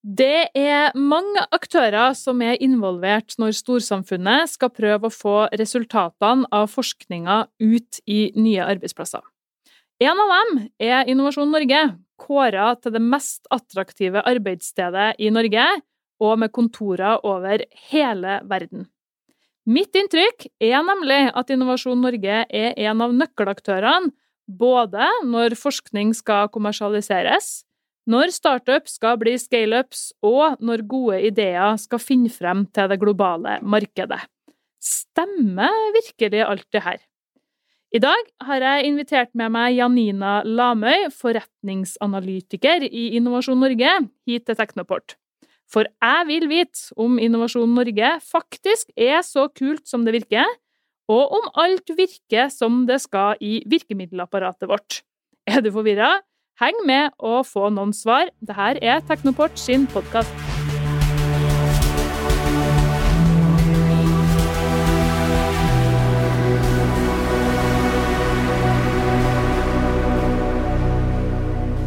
Det er mange aktører som er involvert når storsamfunnet skal prøve å få resultatene av forskninga ut i nye arbeidsplasser. En av dem er Innovasjon Norge, kåra til det mest attraktive arbeidsstedet i Norge, og med kontorer over hele verden. Mitt inntrykk er nemlig at Innovasjon Norge er en av nøkkelaktørene, både når forskning skal kommersialiseres, når startup skal bli scaleups, og når gode ideer skal finne frem til det globale markedet. Stemmer virkelig alt det her? I dag har jeg invitert med meg Janina Lamøy, forretningsanalytiker i Innovasjon Norge, hit til Teknoport. For jeg vil vite om Innovasjon Norge faktisk er så kult som det virker, og om alt virker som det skal i virkemiddelapparatet vårt. Er du forvirra? Heng med og få noen svar. Dette er Teknoport sin podkast.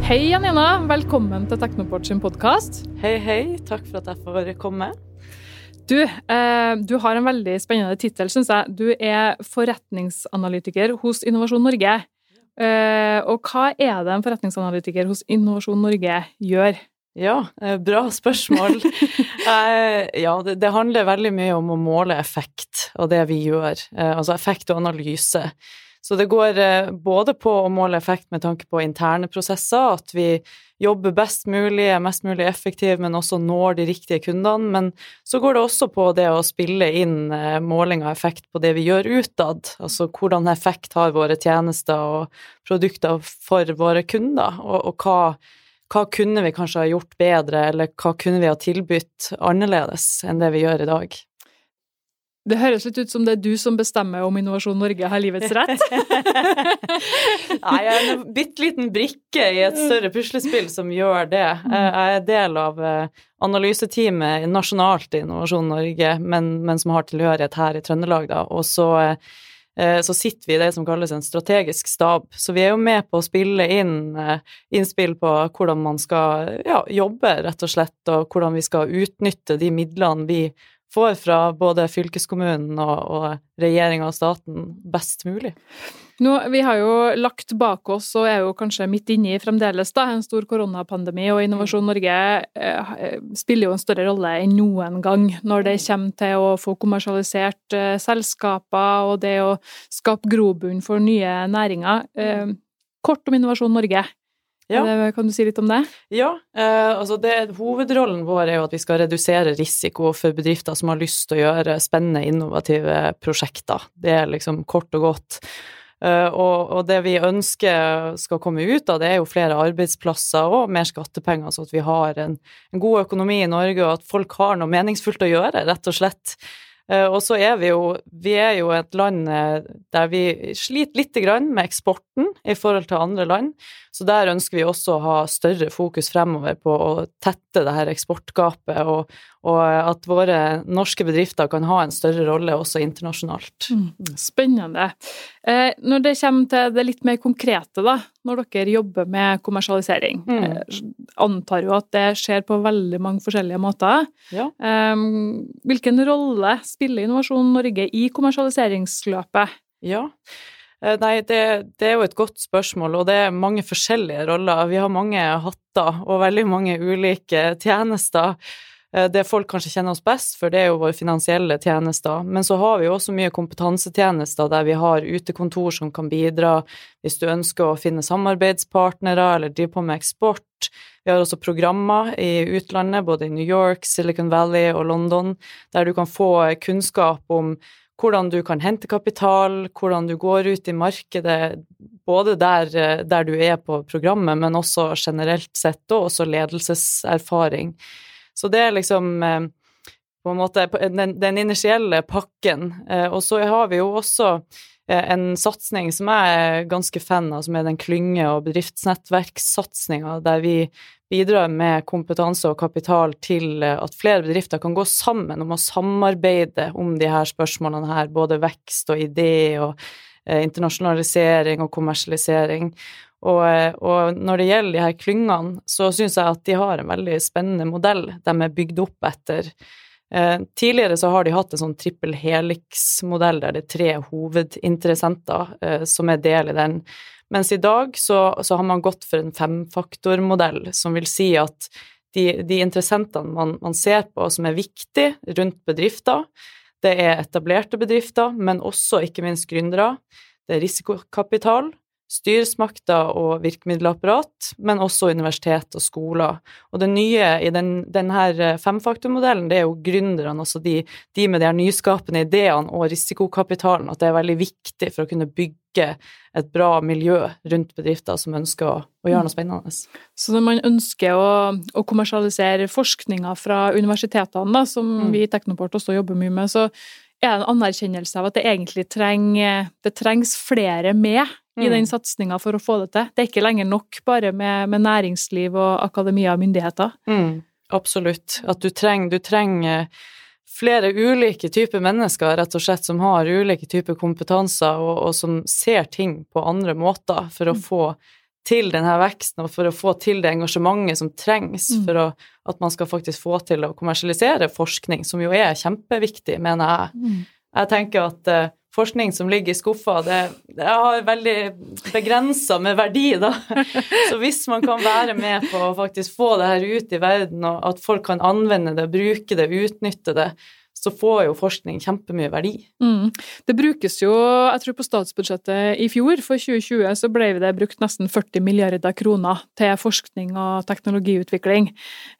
Hei, Janina. Velkommen til Teknoport sin podkast. Hei, hei. Takk for at jeg får komme. Du, eh, du har en veldig spennende tittel, syns jeg. Du er forretningsanalytiker hos Innovasjon Norge. Uh, og hva er det en forretningsanalytiker hos Innovasjon Norge gjør? Ja, eh, bra spørsmål. uh, ja, det, handler veldig mye om å måle effekt og det vi gjør. Altså effekt og analyse. Så det går både på å måle effekt med tanke på interne prosesser, at vi jobber best mulig, er mest mulig effektiv, men også når de riktige kundene. Men så går det også på det å spille inn eh, måling av effekt på det vi gjør utad. Altså hvordan effekt har våre tjenester og produkter for våre kunder, og, og hva, hva kunne vi kanskje ha gjort bedre, eller hva kunne vi ha tilbudt annerledes enn det vi gjør i dag? Det høres litt ut som det er du som bestemmer om Innovasjon Norge har livets rett. Nei, jeg er en bitte liten brikke i et større puslespill som gjør det. Jeg er del av eh, analyseteamet nasjonalt i Innovasjon Norge, men, men som har tilhørighet her i Trøndelag, da. Og så, eh, så sitter vi i det som kalles en strategisk stab. Så vi er jo med på å spille inn eh, innspill på hvordan man skal ja, jobbe, rett og slett, og hvordan vi skal utnytte de midlene vi får fra både fylkeskommunen og, og regjeringa og staten best mulig. Nå, vi har jo lagt bak oss, og er jo kanskje midt inni fremdeles, da, en stor koronapandemi, og Innovasjon Norge eh, spiller jo en større rolle enn noen gang når det kommer til å få kommersialisert eh, selskaper og det å skape grobunn for nye næringer. Eh, kort om Innovasjon Norge. Ja. Kan du si litt om det? Ja, eh, altså det, Hovedrollen vår er jo at vi skal redusere risiko for bedrifter som har lyst til å gjøre spennende, innovative prosjekter. Det er liksom kort og godt. Eh, og, og, det vi ønsker skal komme ut av det, er jo flere arbeidsplasser og mer skattepenger, så at vi har en, en god økonomi i Norge, og at folk har noe meningsfullt å gjøre, rett og slett. Uh, og så er vi jo Vi er jo et land uh, der vi sliter lite grann med eksporten i forhold til andre land. Så der ønsker vi også å ha større fokus fremover på å tette det her eksportgapet, og, og at våre norske bedrifter kan ha en større rolle også internasjonalt. Mm. Spennende. Eh, når det kommer til det litt mer konkrete, da, når dere jobber med kommersialisering, mm. eh, antar jo at det skjer på veldig mange forskjellige måter. Ja. Eh, hvilken rolle spiller Innovasjon Norge i kommersialiseringsløpet? Ja, Eh, nei, det, det, er jo et godt spørsmål, og det er mange forskjellige roller. Vi har mange hatter og veldig mange ulike tjenester. Eh, det folk kanskje kjenner oss best for, det er jo våre finansielle tjenester. Men så har vi også mye kompetansetjenester der vi har utekontor som kan bidra hvis du ønsker å finne samarbeidspartnere eller drive på med eksport. Vi har også programmer i utlandet, både i New York, Silicon Valley og London, der du kan få kunnskap om hvordan du kan hente kapital, hvordan du går ut i markedet, både der, der, du er på programmet, men også generelt sett, og også ledelseserfaring. Så det er liksom eh, på en måte den, den initielle pakken. Eh, og så har vi jo også eh, en satsing som jeg er ganske fan av, som er den klynge- og bedriftsnettverkssatsinga, der vi bidrar med kompetanse og kapital til at flere bedrifter kan gå sammen om å samarbeide om de her spørsmålene her, både vekst og idé og internasjonalisering og kommersialisering. Og, og, når det gjelder de her klyngene, så syns jeg at de har en veldig spennende modell. De er bygd opp etter eh, Tidligere så har de hatt en sånn trippel helix-modell der det er tre hovedinteressenter eh, som er del i den. Mens i dag så, så har man gått for en femfaktormodell, som vil si at de, de interessentene man, man, ser på som er viktige rundt bedrifter, det er etablerte bedrifter, men også ikke minst gründere. Det er risikokapital, styresmakter og virkemiddelapparat, men også universitet og skoler. Og det nye i den, denne eh, femfaktormodellen, det er jo gründerne, altså de, de, med de nyskapende ideene og risikokapitalen, at det er veldig viktig for å kunne bygge et bra miljø rundt bedrifter som ønsker å, å gjøre noe spennende. Så når man ønsker å, å kommersialisere forskninga fra universitetene, da, som mm. vi i Teknoport også jobber mye med, så er det en anerkjennelse av at det egentlig trenger, det trengs flere med i den mm. satsinga for å få det til. Det er ikke lenger nok bare med, med næringsliv og akademia og myndigheter. Mm, absolutt. At du trenger, du trenger flere ulike typer mennesker, rett og slett, som har ulike typer kompetanser, og, og, som ser ting på andre måter for å mm. få til denne veksten, og for å få til det engasjementet som trengs mm. for å, at man skal faktisk få til å kommersialisere forskning, som jo er kjempeviktig, mener jeg. Mm. Jeg tenker at uh, forskning som ligger i skuffa, det, det har veldig begrensa med verdi, da. Så hvis man kan være med på å faktisk få det her ut i verden, og at folk kan anvende det, bruke det, utnytte det, så får jo forskning kjempemye verdi. Mm. Det brukes jo, jeg tror på statsbudsjettet i fjor, for 2020, så ble det brukt nesten 40 milliarder kroner til forskning og teknologiutvikling.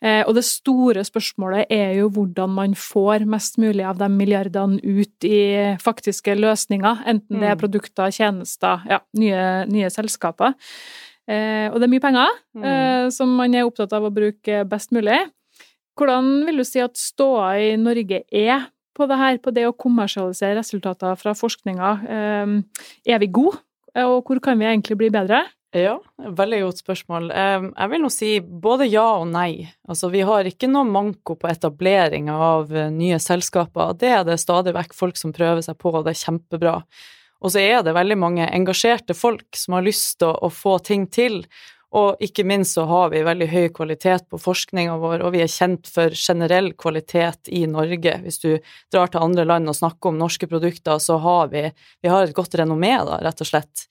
Eh, og det store spørsmålet er jo hvordan man får mest mulig av de milliardene ut i faktiske løsninger, enten det er mm. produkter, tjenester, ja, nye, nye selskaper. Eh, og det er mye penger mm. eh, som man er opptatt av å bruke best mulig. Hvordan vil du si at ståa i Norge er på det her, på det å kommersialisere resultater fra forskninga? Ehm, er vi gode, og hvor kan vi egentlig bli bedre? Ja, veldig godt spørsmål. Ehm, jeg vil nå si både ja og nei. Altså, vi har ikke noe manko på etablering av eh, nye selskaper. Det er det stadig vekk folk som prøver seg på, og det er kjempebra. Og så er det veldig mange engasjerte folk som har lyst til å, få ting til, og ikke minst så har vi veldig høy kvalitet på forskninga vår, og vi er kjent for generell kvalitet i Norge. Hvis du drar til andre land og snakker om norske produkter, så har vi, vi har et godt renommé, da, rett og slett.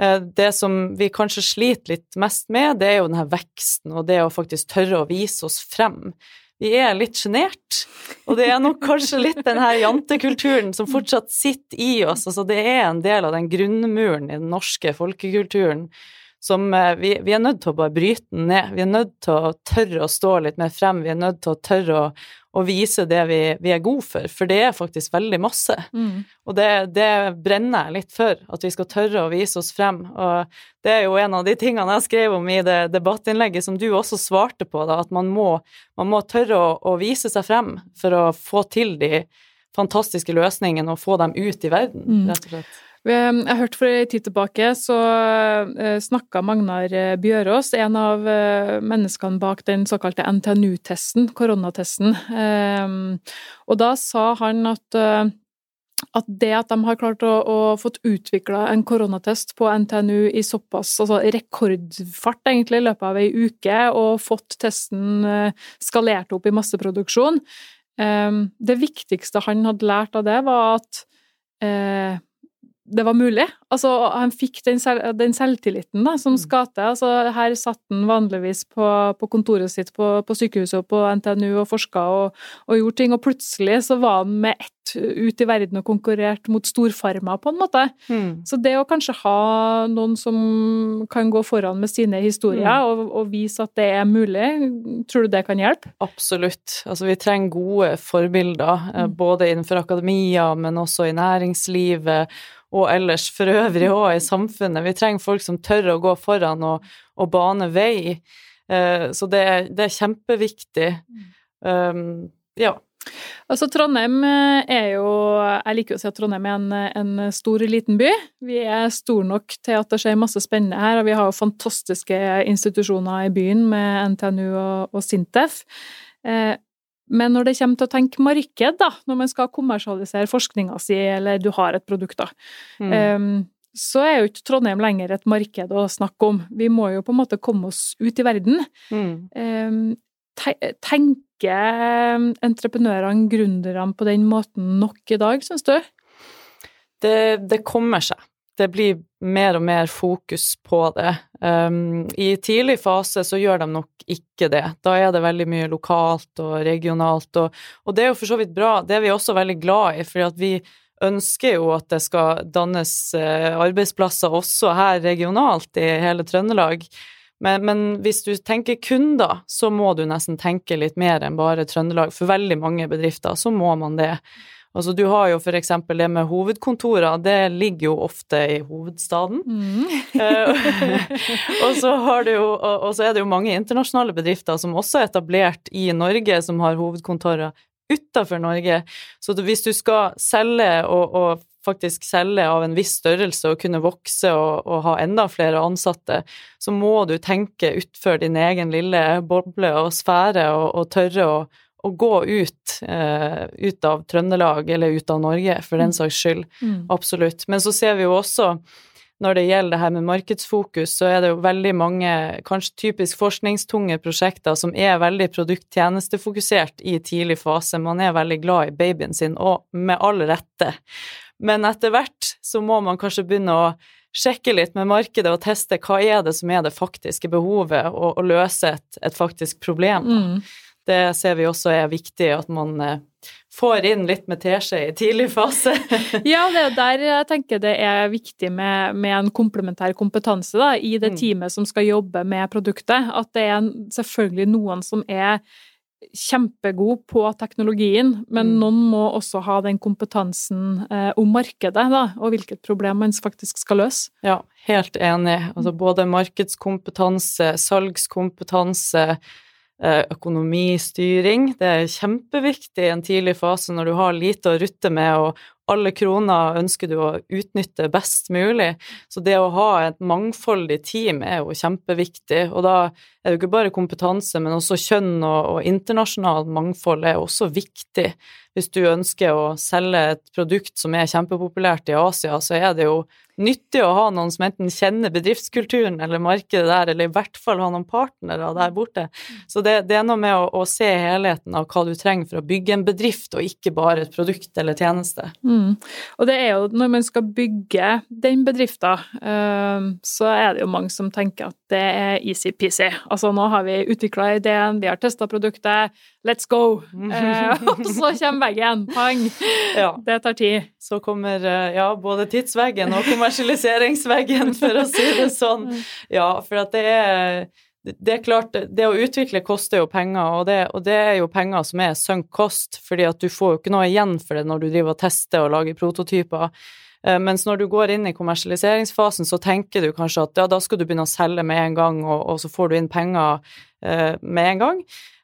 Eh, det som vi kanskje sliter litt mest med, det er jo denne veksten og det å faktisk tørre å vise oss frem. Vi er litt sjenert, og det er nok kanskje litt den her jantekulturen som fortsatt sitter i oss. Altså det er en del av den grunnmuren i den norske folkekulturen som eh, vi, vi, er nødt til å bare bryte den ned. Vi er nødt til å tørre å stå litt mer frem. Vi er nødt til å tørre å, å vise det vi, vi, er gode for, for det er faktisk veldig masse. Mm. Og det, det, brenner jeg litt for, at vi skal tørre å vise oss frem. Og det er jo en av de tingene jeg skrev om i det debattinnlegget som du også svarte på, da, at man må, man må tørre å, å vise seg frem for å få til de fantastiske løsningene og få dem ut i verden, mm. rett og slett. Jeg hørte for en tid tilbake så eh, snakka Magnar eh, Bjørås, en av eh, menneskene bak den såkalte NTNU-testen, koronatesten. Og da sa han at at det at de har klart å, å fått utvikla en koronatest på NTNU i såpass altså rekordfart, egentlig, i løpet av ei uke, og fått testen skalert opp i masseproduksjon Det viktigste han hadde lært av det, var at det var mulig. Altså, han fikk den, selv, den selvtilliten da, som mm. skal til. Altså, her satt han vanligvis på, på kontoret sitt på, på, sykehuset og på NTNU og forska og, og, gjorde ting, og plutselig så var han med ett ut i verden og konkurrerte mot storfarma, på en måte. Mm. Så det å kanskje ha noen som kan gå foran med sine historier mm. og, og, vise at det er mulig, tror du det kan hjelpe? Absolutt. Altså, vi trenger gode forbilder, eh, mm. både innenfor akademia, men også i næringslivet og ellers for øvrig òg i samfunnet. Vi trenger folk som tør å gå foran og, og bane vei. Uh, så det, det, er kjempeviktig. Um, ja. Altså, Trondheim eh, er jo Jeg liker å si at Trondheim er en, en stor, liten by. Vi er store nok til at det skjer masse spennende her, og vi har jo fantastiske institusjoner i byen med NTNU og, og Sintef. Eh, men når det kommer til å tenke marked, da, når man skal kommersialisere forskninga si, eller du har et produkt, da, mm. um, så er jo ikke Trondheim lenger et marked å snakke om. Vi må jo på en måte komme oss ut i verden. Mm. Tenker entreprenørene, gründerne, på den måten nok i dag, syns du? Det, det, kommer seg. Det blir mer og mer fokus på det. Um, I tidlig fase så gjør de nok ikke det. Da er det veldig mye lokalt og regionalt, og, og det er jo for så vidt bra. Det er vi også veldig glad i, for vi ønsker jo at det skal dannes eh, arbeidsplasser også her regionalt i hele Trøndelag. Men, men, hvis du tenker kunder, så må du nesten tenke litt mer enn bare Trøndelag. For veldig mange bedrifter så må man det. Altså, du har jo for eksempel det med hovedkontorer, det ligger jo ofte i hovedstaden. Mm. Eh, og, så har du jo, og, så er det jo mange internasjonale bedrifter som også er etablert i Norge, som har hovedkontorer utafor Norge. Så hvis du skal selge og, og, faktisk selge av en viss størrelse og kunne vokse og, og ha enda flere ansatte, så må du tenke utfor din egen lille boble og sfære og, og tørre å, å gå ut, eh, ut av Trøndelag eller ut av Norge, for den mm. saks skyld. Mm. Absolutt. Men så ser vi jo også når det gjelder det her med markedsfokus, så er det jo veldig mange kanskje typisk forskningstunge prosjekter som er veldig produkttjenestefokusert i tidlig fase. Man er veldig glad i babyen sin, og med all rette. Men etter hvert så må man kanskje begynne å sjekke litt med markedet og teste hva er det som er det faktiske behovet, og, og løse et, et, faktisk problem. Mm. Det ser vi også er viktig, at man eh, får inn litt med teskje i tidlig fase. ja, det er der jeg tenker det er viktig med, med en komplementær kompetanse da, i det mm. teamet som skal jobbe med produktet. At det er selvfølgelig noen som er kjempegod på teknologien, men mm. noen må også ha den kompetansen eh, om markedet da, og hvilket problem man faktisk skal løse. Ja, helt enig. Altså både markedskompetanse, salgskompetanse, økonomistyring. Det er kjempeviktig i en tidlig fase når du har lite å rutte med og alle kroner ønsker du å utnytte best mulig. Så det å ha et mangfoldig team er jo kjempeviktig. Og da er det jo ikke bare kompetanse, men også kjønn og, og internasjonalt mangfold er også viktig. Hvis du ønsker å selge et produkt som er kjempepopulært i Asia, så er det jo nyttig å ha noen som enten kjenner bedriftskulturen eller markedet der, eller i hvert fall ha noen partnere der borte. Så det, det er noe med å, å, se helheten av hva du trenger for å bygge en bedrift, og ikke bare et produkt eller tjeneste. Mm. Og det er jo når man skal bygge den bedriften, uh, så er det jo mange som tenker at det er easy-peasy. Altså nå har vi utvikla ideen, vi har testa produktet, let's go! Uh, og så kommer veggen, pang! Ja. Det tar tid. Så kommer uh, ja, både tidsveggen og kommersialiseringsveggen, for å si det sånn. Ja, for at det er det er klart, det å utvikle koster jo penger, og det, og det, er jo penger som er sunk cost, fordi at du får jo ikke noe igjen for det når du driver og tester og lager prototyper. Eh, mens når du går inn i kommersialiseringsfasen, så tenker du kanskje at ja, da skal du begynne å selge med en gang, og, og så får du inn penger eh, med en gang.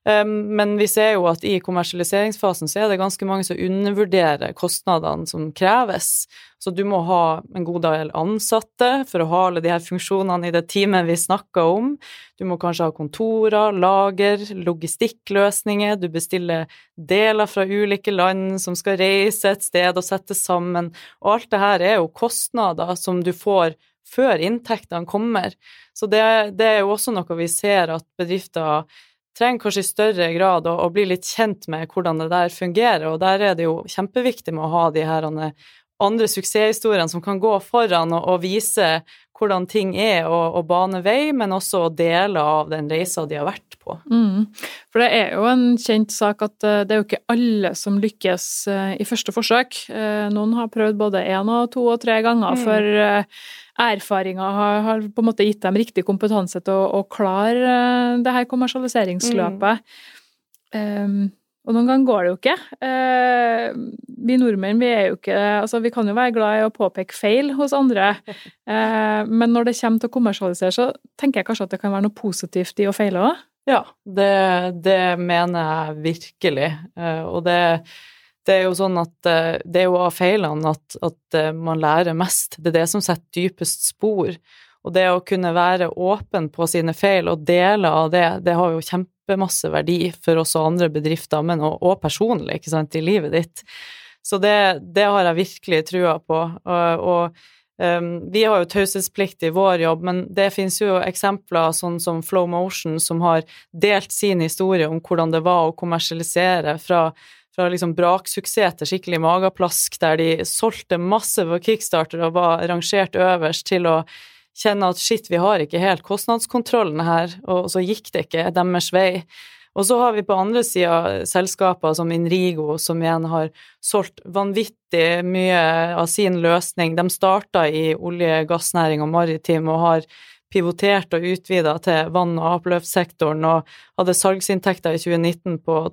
Ehm, men vi ser jo at i kommersialiseringsfasen så er det ganske mange som undervurderer kostnadene som kreves. Så du må ha en god del ansatte for å ha alle de her funksjonene i det teamet vi snakker om. Du må kanskje ha kontorer, lager, logistikkløsninger, du bestiller deler fra ulike land som skal reise et sted og sette sammen, og alt det her er jo kostnader som du får før inntektene kommer. Så det, det er jo også noe vi ser at bedrifter trenger kanskje i større grad å, å, bli litt kjent med hvordan det der fungerer, og der er det jo kjempeviktig med å ha de her andre suksesshistoriene som kan gå foran og, og vise hvordan ting er, og, og bane vei, men også deler av den reisa de har vært på. Mm. For det er jo en kjent sak at eh, det er jo ikke alle som lykkes eh, i første forsøk. Eh, noen har prøvd både én og to og tre ganger mm. før erfaringa har, har, på en måte gitt dem riktig kompetanse til å, å klare det her kommersialiseringsløpet. Mm. Um, og noen ganger går det jo ikke. Eh, vi nordmenn vi er jo ikke Altså, vi kan jo være glad i å påpeke feil hos andre, eh, men når det kommer til å kommersialisere, så tenker jeg kanskje at det kan være noe positivt i å feile òg? Ja, det, det, mener jeg virkelig. Eh, og det, det, er jo sånn at det er jo av feilene at, at man lærer mest. Det er det som setter dypest spor. Og det å kunne være åpen på sine feil og dele av det, det har jo kjempemasse verdi for oss og andre bedrifter, men også, og personlig, ikke sant, i livet ditt. Så det, det har jeg virkelig trua på. Og, og Um, vi har jo taushetsplikt i vår jobb, men det finnes jo eksempler sånn som Flow Motion, som har delt sin historie om hvordan det var å kommersialisere fra, fra liksom braksuksess til skikkelig mageplask, der de solgte masse på kickstarter og var rangert øverst, til å kjenne at shit, vi har ikke helt kostnadskontrollen her, og så gikk det ikke deres vei. Og så har vi på andre sida selskaper som Inrigo, som igjen har solgt vanvittig mye av sin løsning. De starta i olje-, gassnæring og maritim og har pivotert og utvida til vann- og avløpssektoren og hadde salgsinntekter i 2019 på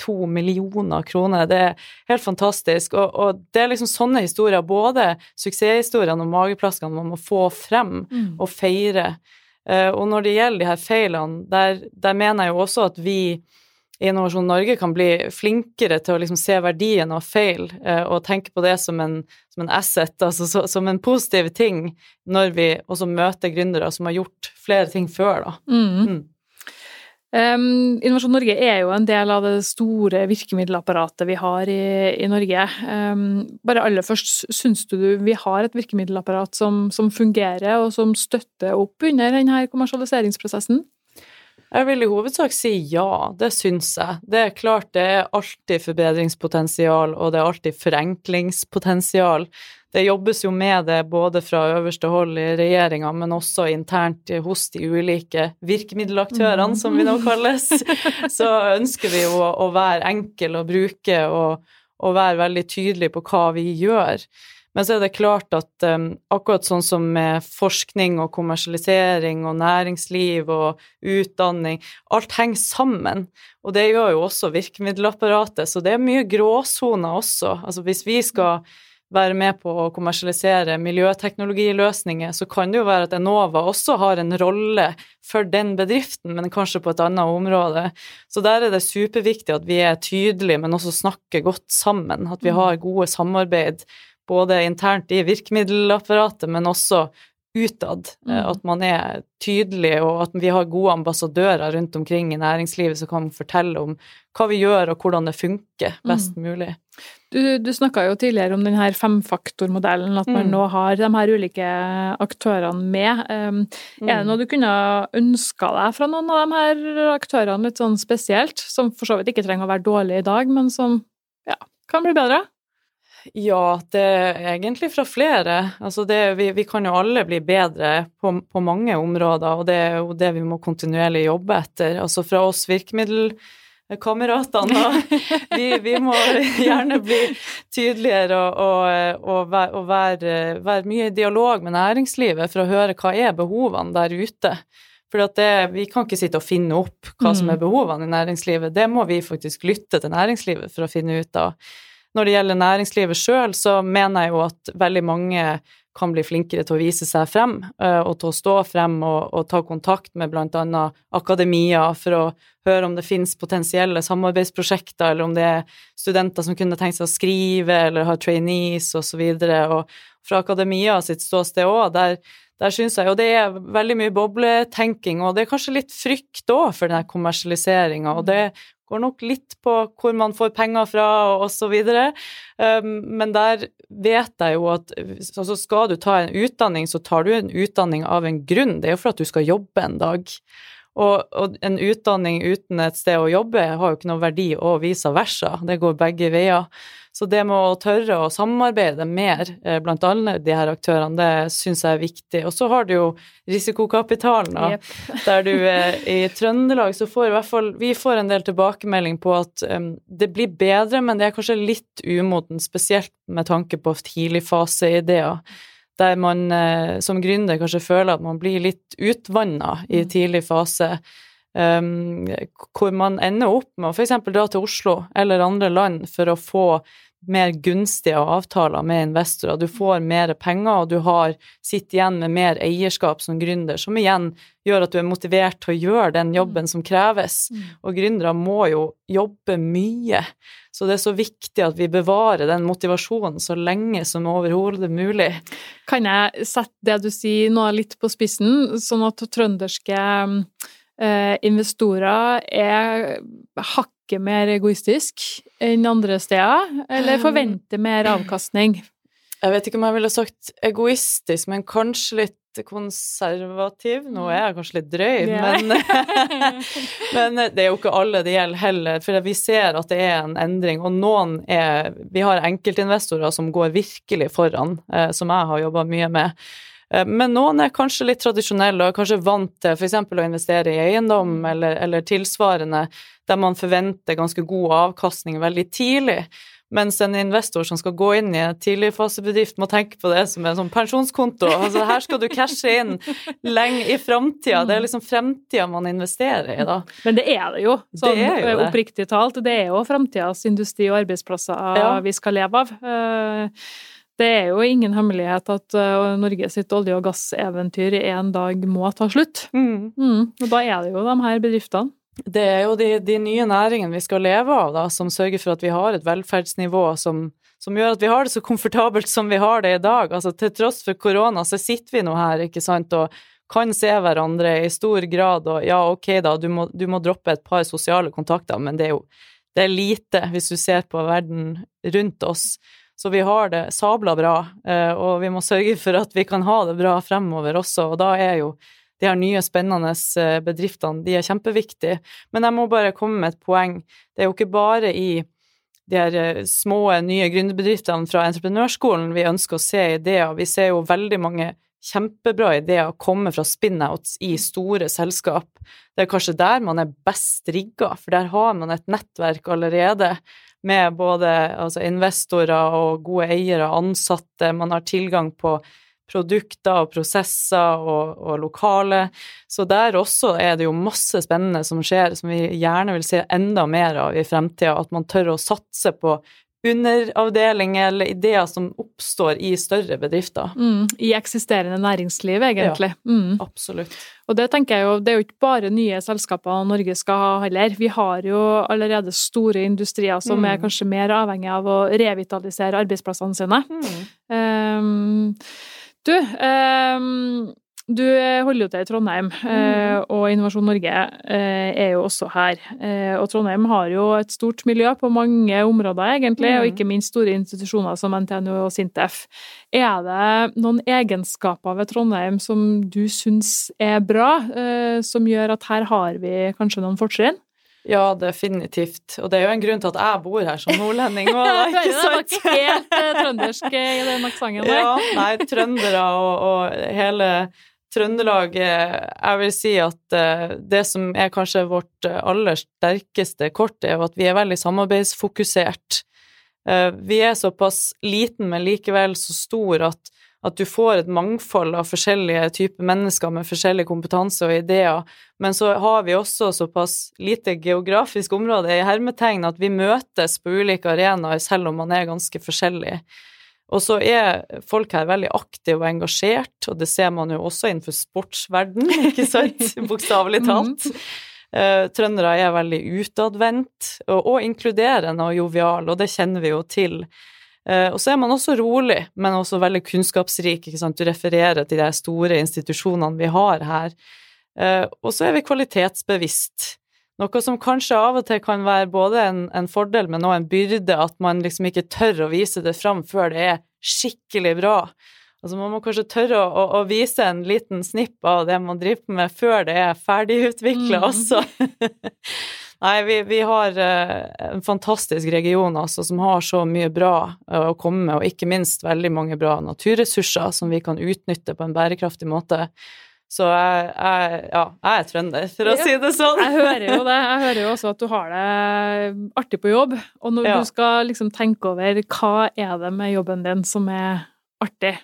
232 millioner kroner. Det er helt fantastisk. Og, og det er liksom sånne historier, både suksesshistoriene og mageplaskene, man må få frem mm. og feire. Eh, og når det gjelder de her feilene, der, der mener jeg jo også at vi i Innovasjon Norge kan bli flinkere til å liksom se verdien av feil eh, og tenke på det som en, som en asset, altså så, som en positiv ting, når vi også møter gründere som har gjort flere ting før, da. Mm. Mm. Um, Innovasjon Norge er jo en del av det store virkemiddelapparatet vi har i, i Norge. Um, bare aller først, syns du vi har et virkemiddelapparat som, som, fungerer, og som støtter opp under denne kommersialiseringsprosessen? Jeg vil i hovedsak si ja, det syns jeg. Det er klart det er alltid forbedringspotensial, og det er alltid forenklingspotensial det jobbes jo med det både fra øverste hold i regjeringa, men også internt hos de ulike virkemiddelaktørene, som vi nå mm. kalles. Så ønsker vi jo å være enkel å bruke og, og være veldig tydelig på hva vi gjør. Men så er det klart at um, akkurat sånn som med forskning og kommersialisering og næringsliv og utdanning, alt henger sammen. Og det gjør jo også virkemiddelapparatet, så det er mye gråsoner også. Altså hvis vi skal være med på å kommersialisere miljøteknologiløsninger, så kan det jo være at Enova også har en rolle for den bedriften, men kanskje på et annet område. Så der er det superviktig at vi er tydelige, men også snakker godt sammen. At vi mm. har gode samarbeid både internt i virkemiddelapparatet, men også utad. Eh, mm. At man er tydelig, og at vi har gode ambassadører rundt omkring i næringslivet som kan fortelle om hva vi gjør, og hvordan det funker best mm. mulig. Du, du snakka jo tidligere om denne femfaktormodellen, at man mm. nå har de her ulike aktørene med. Mm. Er det noe du kunne ønska deg fra noen av de her aktørene, litt sånn spesielt, som for så vidt ikke trenger å være dårlig i dag, men som ja, kan bli bedre? Ja, det er egentlig fra flere. Altså det, vi, vi, kan jo alle bli bedre på, på, mange områder, og det er jo det vi må kontinuerlig jobbe etter. Altså fra oss virkemiddelkameratene, vi, vi må gjerne bli tydeligere og, og, og, være, være, mye i dialog med næringslivet for å høre hva er behovene der ute. For vi kan ikke sitte og finne opp hva som er mm. behovene i næringslivet, det må vi faktisk lytte til næringslivet for å finne ut av. Når det gjelder næringslivet sjøl, så mener jeg jo at veldig mange kan bli flinkere til å vise seg frem, eh, og til å stå frem og, og ta kontakt med bl.a. akademia for å høre om det finnes potensielle samarbeidsprosjekter, eller om det er studenter som kunne tenkt seg å skrive eller ha trainees osv. Og, og fra akademia sitt ståsted òg, der, der syns jeg jo det er veldig mye bobletenking, og det er kanskje litt frykt òg for den kommersialiseringa, og det går nok litt på hvor man får penger fra, og osv. Um, men der vet jeg jo at altså skal du ta en utdanning, så tar du en utdanning av en grunn. Det er jo for at du skal jobbe en dag. Og, og, en utdanning uten et sted å jobbe har jo ikke noe verdi, og vice versa. Det går begge veier. Så det med å tørre å samarbeide mer eh, blant alle de her aktørene, det syns jeg er viktig. Og så har du jo risikokapitalen, da. Yep. der du er i Trøndelag så får i hvert fall vi får en del tilbakemelding på at um, det blir bedre, men det er kanskje litt umodent, spesielt med tanke på tidligfaseideer der man eh, som gründer kanskje føler at man blir litt utvanna i mm. tidlig fase. Um, hvor man ender opp med å f.eks. dra til Oslo eller andre land for å få mer gunstige avtaler med investorer. Du får mer penger, og du har, sitter igjen med mer eierskap som gründer, som igjen gjør at du er motivert til å gjøre den jobben som kreves. Mm. Og gründere må jo jobbe mye. Så det er så viktig at vi bevarer den motivasjonen så lenge som overhodet mulig. Kan jeg sette det du sier nå litt på spissen, sånn at trønderske investorer er hakket mer egoistisk enn andre steder, eller forventer mer avkastning? Jeg vet ikke om jeg ville sagt egoistisk, men kanskje litt konservativ. Nå er jeg kanskje litt drøy, Ja. men, men det er jo ikke alle det gjelder heller. For vi ser at det er en endring, og noen er Vi har enkeltinvestorer som går virkelig foran, eh, som jeg har jobba mye med. Eh, Men noen er kanskje litt tradisjonelle og er kanskje vant til f.eks. å investere i eiendom eller, eller tilsvarende, der man forventer ganske god avkastning veldig tidlig. Mens en investor som skal gå inn i en tidligfasebedrift, må tenke på det som en sånn pensjonskonto. Altså her skal du cashe inn lenge i framtida. Det er liksom framtida man investerer i, da. Men det er det jo, sånn Det jo det. oppriktig talt. Det er jo framtidas industri og arbeidsplasser Ja. vi skal leve av. Det er jo ingen hemmelighet at uh, Norge sitt olje- og gasseventyr en dag må ta slutt. Mm. Mm. Og da er det jo de her bedriftene. Det er jo de, de nye næringene vi skal leve av, da, som sørger for at vi har et velferdsnivå som, som gjør at vi har det så komfortabelt som vi har det i dag. Altså til tross for korona, så sitter vi nå her, ikke sant, og kan se hverandre i stor grad, og ja, ok da, du må, du må droppe et par sosiale kontakter, men det er jo det er lite hvis du ser på verden rundt oss. Så vi har det sabla bra, eh, og vi må sørge for at vi kan ha det bra fremover også, og da er jo de her nye, spennende eh, bedriftene, de er kjempeviktige. Men jeg må bare komme med et poeng. Det er jo ikke bare i de her eh, små, nye gründerbedriftene fra entreprenørskolen vi ønsker å se ideer. Vi ser jo veldig mange kjempebra ideer komme fra spin-outs i store selskap. Det er kanskje der man er best rigga, for der har man et nettverk allerede med både altså investorer og gode eiere, og ansatte, man har tilgang på produkter og prosesser og, og lokale. Så der også er det jo masse spennende som skjer, som vi gjerne vil se enda mer av i fremtida. At man tør å satse på underavdelinger eller ideer som oppstår i større bedrifter. Mm. I eksisterende næringsliv, egentlig. Mm. Absolutt. Og det tenker jeg jo, det er jo ikke bare nye selskaper Norge skal ha heller. Vi har jo allerede store industrier som Mm. er kanskje mer avhengig av å revitalisere arbeidsplassene sine. Um, du, um, du holder jo til i Trondheim, eh, og Innovasjon Norge eh, er jo også her. Eh, og Trondheim har jo et stort miljø på mange områder, egentlig, og Mm. ikke minst store institusjoner som NTNU og Sintef. Er det noen egenskaper ved Trondheim som du syns er bra, eh, som gjør at her har vi kanskje noen fortrinn? Ja, definitivt. Og det er jo en grunn til at jeg bor her som nordlending òg, da, ikke Det var sant? ikke helt eh, trøndersk eh, i den aksenten der. Ja, nei, trøndere og, og hele Trøndelag eh, Jeg vil si at eh, det som er kanskje vårt eh, aller sterkeste kort, er jo at vi er veldig samarbeidsfokusert. Vi er såpass liten, men likevel så stor at, at du får et mangfold av forskjellige typer mennesker med forskjellig kompetanse og ideer. Men så har vi også såpass lite geografisk område i hermetegn at vi møtes på ulike arenaer selv om man er ganske forskjellig. Og så er folk her veldig aktive og engasjert, og det ser man jo også innenfor sportsverden, ikke sant, bokstavelig talt. Eh, Trøndere er veldig utadvendt og, og inkluderende og jovial, og det kjenner vi jo til. Eh, Og så er man også rolig, men også veldig kunnskapsrik, ikke sant, du refererer til de store institusjonene vi har her. Eh, Og så er vi kvalitetsbevisst. Noe som kanskje av og til kan være både en, en fordel, men også en byrde, at man liksom ikke tør å vise det fram før det er skikkelig bra. Altså Man må kanskje tørre å, å, å vise en liten snipp av det man driver med, før det er ferdigutvikla Mm. også. Nei, vi, vi har eh, en fantastisk region altså, som har så mye bra eh, å komme med, og ikke minst veldig mange bra naturressurser som vi kan utnytte på en bærekraftig måte. Så jeg, jeg, ja, jeg er trønder, for å Ja. si det sånn. Jeg hører jo det. Jeg hører jo også at du har det artig på jobb. Og når Ja. du skal liksom tenke over hva er det med jobben din som er artig?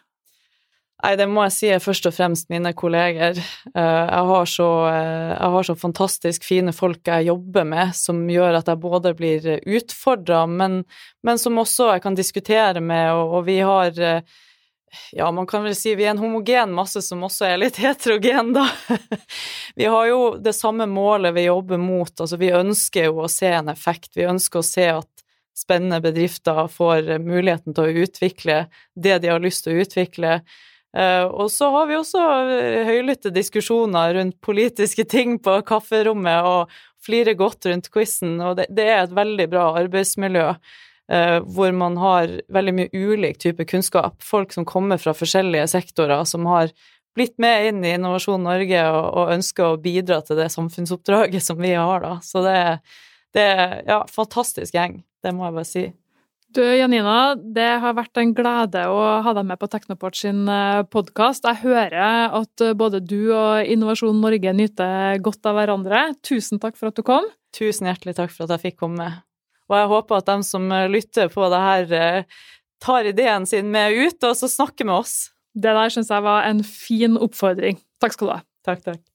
Nei, det må jeg si er først og fremst mine kolleger. Eh, Jeg har så, eh, jeg har så fantastisk fine folk jeg jobber med, som gjør at jeg både blir utfordra, men, men som også jeg kan diskutere med, og, og vi har eh, ja, man kan vel si vi er en homogen masse som også er litt heterogen, da. Vi har jo det samme målet vi jobber mot, altså vi ønsker jo å se en effekt, vi ønsker å se at spennende bedrifter får muligheten til å utvikle det de har lyst til å utvikle. Eh, og så har vi også eh, høylytte diskusjoner rundt politiske ting på kafferommet, og flirer godt rundt quizen, og det, er et veldig bra arbeidsmiljø. Eh, hvor man har veldig mye ulik type kunnskap. Folk som kommer fra forskjellige sektorer, som har blitt med inn i Innovasjon Norge og, og ønsker å bidra til det samfunnsoppdraget som vi har, da. Så det, det er ja, fantastisk gjeng, det må jeg bare si. Du Janina, det har vært en glede å ha deg med på Teknoport sin eh, podkast. Jeg hører at eh, både du og Innovasjon Norge nyter godt av hverandre. Tusen takk for at du kom. Tusen hjertelig takk for at jeg fikk komme. Og jeg håper at de som eh, lytter på det her, tar ideen sin med ut og så snakker med oss. Det der syns jeg var en fin oppfordring. Takk skal du ha. Takk, takk.